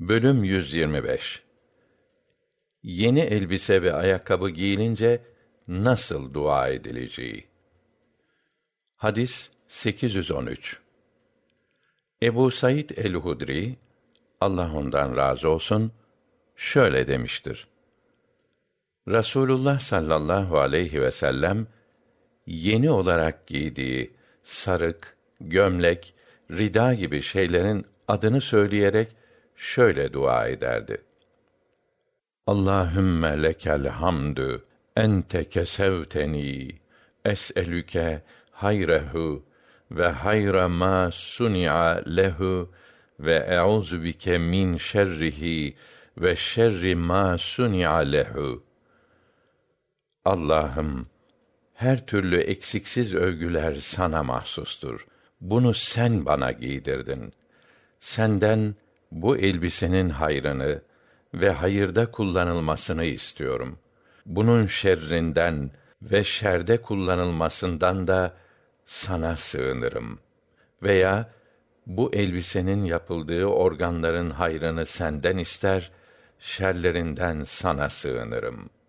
Bölüm 125 Yeni elbise ve ayakkabı giyilince nasıl dua edileceği. Hadis 813. Ebu Said el-Hudri Allah ondan razı olsun şöyle demiştir. Rasulullah sallallahu aleyhi ve sellem yeni olarak giydiği sarık, gömlek, rida gibi şeylerin adını söyleyerek şöyle dua ederdi. Allahümme lekel hamdü ente kesevteni es'elüke hayrehu ve hayra ma suni'a lehu ve e'uzu bike min şerrihi ve şerri ma suni'a lehu. Allah'ım her türlü eksiksiz övgüler sana mahsustur. Bunu sen bana giydirdin. Senden bu elbisenin hayrını ve hayırda kullanılmasını istiyorum. Bunun şerrinden ve şerde kullanılmasından da sana sığınırım. Veya bu elbisenin yapıldığı organların hayrını senden ister, şerlerinden sana sığınırım.''